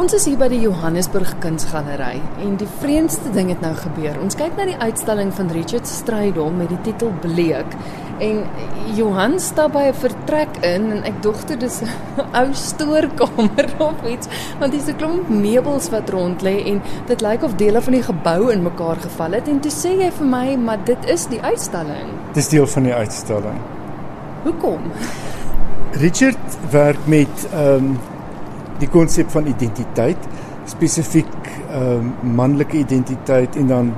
Ons is hier by die Johannesburg Kunsgalery en die vreemdste ding het nou gebeur. Ons kyk na die uitstalling van Richard Strydom met die titel Bleek en Johan stap by 'n vertrek in en ek dink dit is 'n ou stoorkamer of iets want dis 'n klomp meubels wat rond lê en dit lyk of dele van die gebou in mekaar geval het en toe sê jy vir my maar dit is die uitstalling. Dis deel van die uitstalling. Hoekom? Richard werk met ehm um, die konsep van identiteit, spesifiek ehm um, manlike identiteit en dan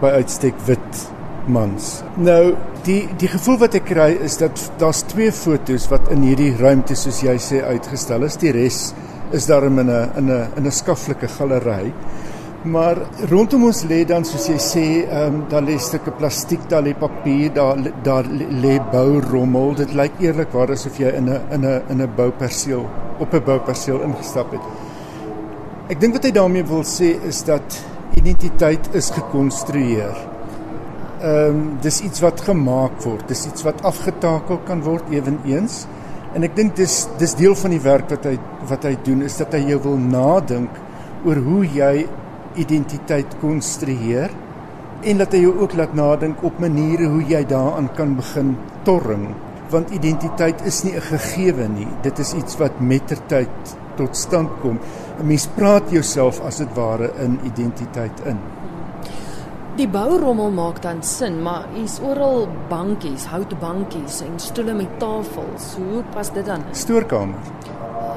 by uitstek wit mans. Nou die die gevoel wat ek kry is dat daar's twee fotos wat in hierdie ruimte soos jy sê uitgestel is. Die res is daar in 'n in 'n in 'n skaflike galery. Maar rondom ons lê dan soos jy sê, ehm um, daar lê stukke plastiek, daar lê papier, daar daar lê bourommel. Dit lyk eerlikwaar asof jy in 'n in 'n in 'n bouperseel op 'n bouperseel ingestap het. Ek dink wat hy daarmee wil sê is dat identiteit is gekonstrueer. Ehm um, dis iets wat gemaak word, dis iets wat afgetakel kan word ewenigs. En ek dink dis dis deel van die werk wat hy wat hy doen is dat hy jou wil nadink oor hoe jy identiteit konstrueer en dat hy jou ook laat nadink op maniere hoe jy daaraan kan begin torring want identiteit is nie 'n gegewe nie dit is iets wat mettertyd tot stand kom 'n mens praat jouself as dit ware in identiteit in Die bourommel maak dan sin, maar hier's oral bankies, houte bankies en stoele met tafels. Hoe pas dit dan? Stoorkamer.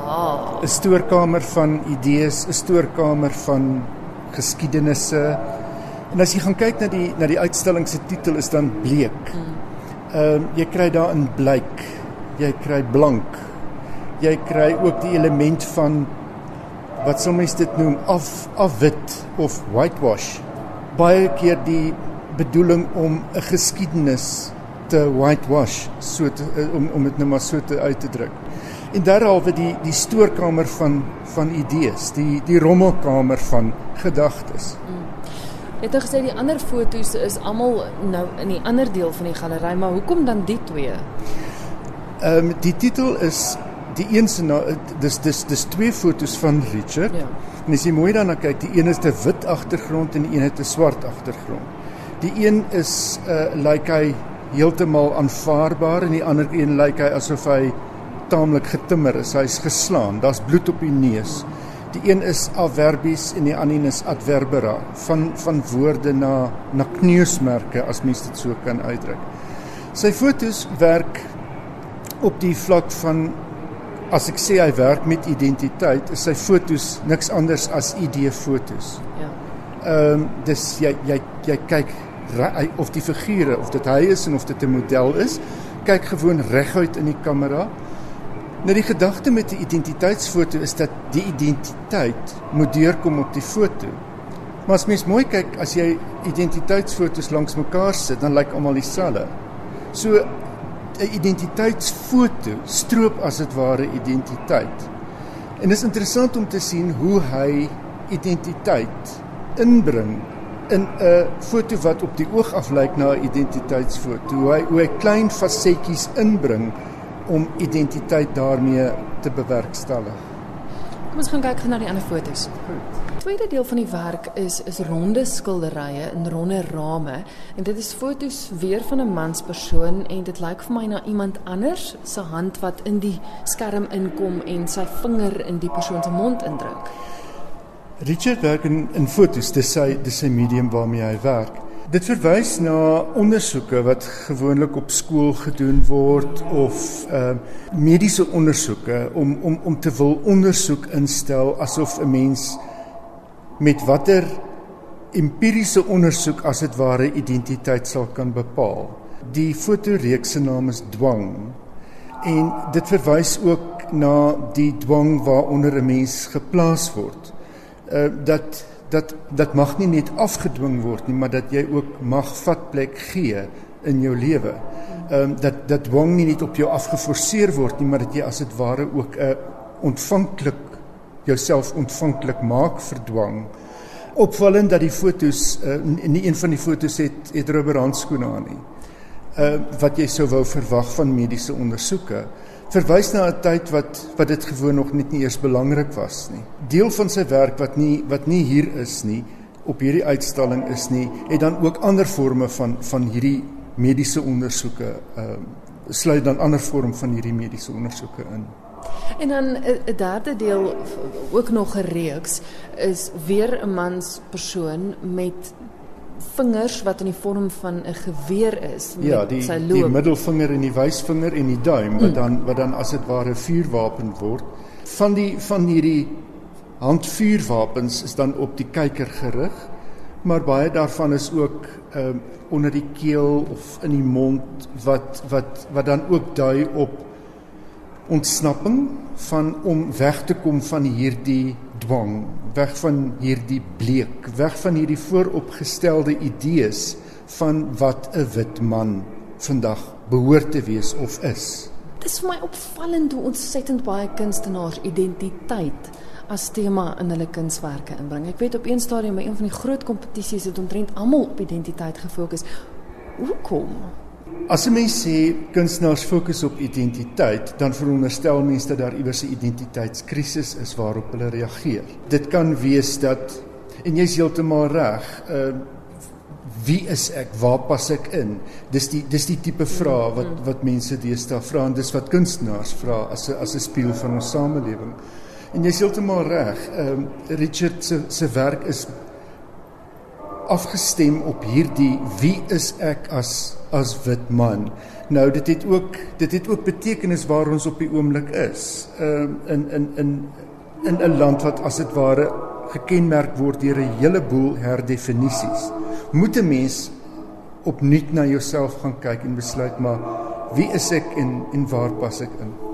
Ah, 'n Stoorkamer van idees, 'n stoorkamer van geskiedenisse. En as jy gaan kyk na die na die uitstalling se titel is dan bleek. Ehm um, jy kry daar in blyk, jy kry blank. Jy kry ook die element van wat sou mens dit noem af afwit of whitewash. Baie keer die bedoeling om 'n geskiedenis te whitewash so te, om om dit nou maar so te uit te druk. En derhalwe die die stoorkamer van van idees, die die rommelkamer van gedagtes. Mm. Jy het gesê die ander fotos is almal nou in die ander deel van die galery, maar hoekom dan die twee? Ehm um, die titel is die een se dis dis dis twee fotos van Richard. Ja. En as jy mooi daarna kyk, die een is 'n wit agtergrond en die een het 'n swart agtergrond. Die een is uh lyk hy heeltemal aanvaarbaar en die ander een lyk hy asof hy taamlik getimmer is. Hy's geslaan. Daar's bloed op die neus. Die een is adverbies en die ander is adverbera van van woorde na na kneusmerke as mens dit so kan uitdruk. Sy fotos werk op die vlak van as ek sê hy werk met identiteit, is sy fotos niks anders as idee fotos. Ja. Ehm um, dis jy jy jy kyk of die figure of dit hy is en of dit 'n model is, kyk gewoon reguit in die kamera Nou die gedagte met 'n identiteitsfoto is dat die identiteit moet deurkom op die foto. Maar as mens mooi kyk, as jy identiteitsfoto's langs mekaar sit, dan lyk almal dieselfde. So 'n identiteitsfoto stroop as dit ware identiteit. En dit is interessant om te sien hoe hy identiteit inbring in 'n foto wat op die oog af lyk na 'n identiteitsfoto. Hoe hy hoe hy klein fasetjies inbring om identiteit daarmee te bewerkstellig. Kom ons gaan kyk na die ander fotos. Tweede deel van die werk is is ronde skilderye in ronde rame en dit is fotos weer van 'n manspersoon en dit lyk vir my na iemand anders se hand wat in die skerm inkom en sy vinger in die persoon se mond indruk. Richard werk in, in fotos, dis sy dis sy medium waarmee hy werk. Dit verwys na ondersoeke wat gewoonlik op skool gedoen word of uh mediese ondersoeke om om om te wil ondersoek instel asof 'n mens met watter empiriese ondersoek as dit ware identiteit sal kan bepaal. Die fotoreeks se naam is Dwang en dit verwys ook na die dwang waaronder 'n mens geplaas word. Uh dat dat dat mag nie net afgedwing word nie, maar dat jy ook mag vatplek gee in jou lewe. Ehm um, dat dat dwang nie net op jou afgeforceer word nie, maar dat jy as dit ware ook 'n uh, ontvanklik jouself ontvanklik maak vir dwang. Opvallend dat die fotos uh, nie een van die fotos het het rubber handskoene aan nie. Uh wat jy sou wou verwag van mediese ondersoeke. Verwys na 'n tyd wat wat dit gewoon nog net nie eers belangrik was nie. Deel van sy werk wat nie wat nie hier is nie op hierdie uitstalling is nie, het dan ook ander forme van van hierdie mediese ondersoeke ehm uh, sluit dan ander vorm van hierdie mediese ondersoeke in. En dan 'n derde deel ook nog 'n reeks is weer 'n mans persoon met vingers wat in die vorm van 'n geweer is met ja, die, sy loop. die middelvinger en die wysvinger en die duim wat mm. dan wat dan as dit ware vuurwapen word. Van die van hierdie handvuurwapens is dan op die kyker gerig, maar baie daarvan is ook ehm uh, onder die keel of in die mond wat wat wat dan ook dui op ontsnapping van om weg te kom van hierdie dwang, weg van hierdie bleek, weg van hierdie vooropgestelde idees van wat 'n wit man vandag behoort te wees of is. Dit is vir my opvallend hoe ontsettend baie kunstenaars identiteit as tema in hulle kunswerke inbring. Ek weet op een stadium by een van die groot kompetisies het omtrent almal op identiteit gefokus. Hoekom? As 'n mens sê kunstenaars fokus op identiteit, dan veronderstel mense dat daar iewers 'n identiteitskrisis is waarop hulle reageer. Dit kan wees dat en jy's heeltemal reg, uh wie is ek? Waar pas ek in? Dis die dis die tipe vrae wat wat mense deesdae vra en dis wat kunstenaars vra as 'n as 'n spieël van ons samelewing. En jy's heeltemal reg. Ehm uh, Richard se se werk is afgestem op hierdie wie is ek as as wit man. Nou dit het ook dit het ook betekenis waar ons op die oomblik is. Ehm uh, in in in in 'n land wat as dit ware gekenmerk word deur 'n hele boel herdefinisies. Moet 'n mens opnuut na jouself gaan kyk en besluit maar wie is ek en en waar pas ek in?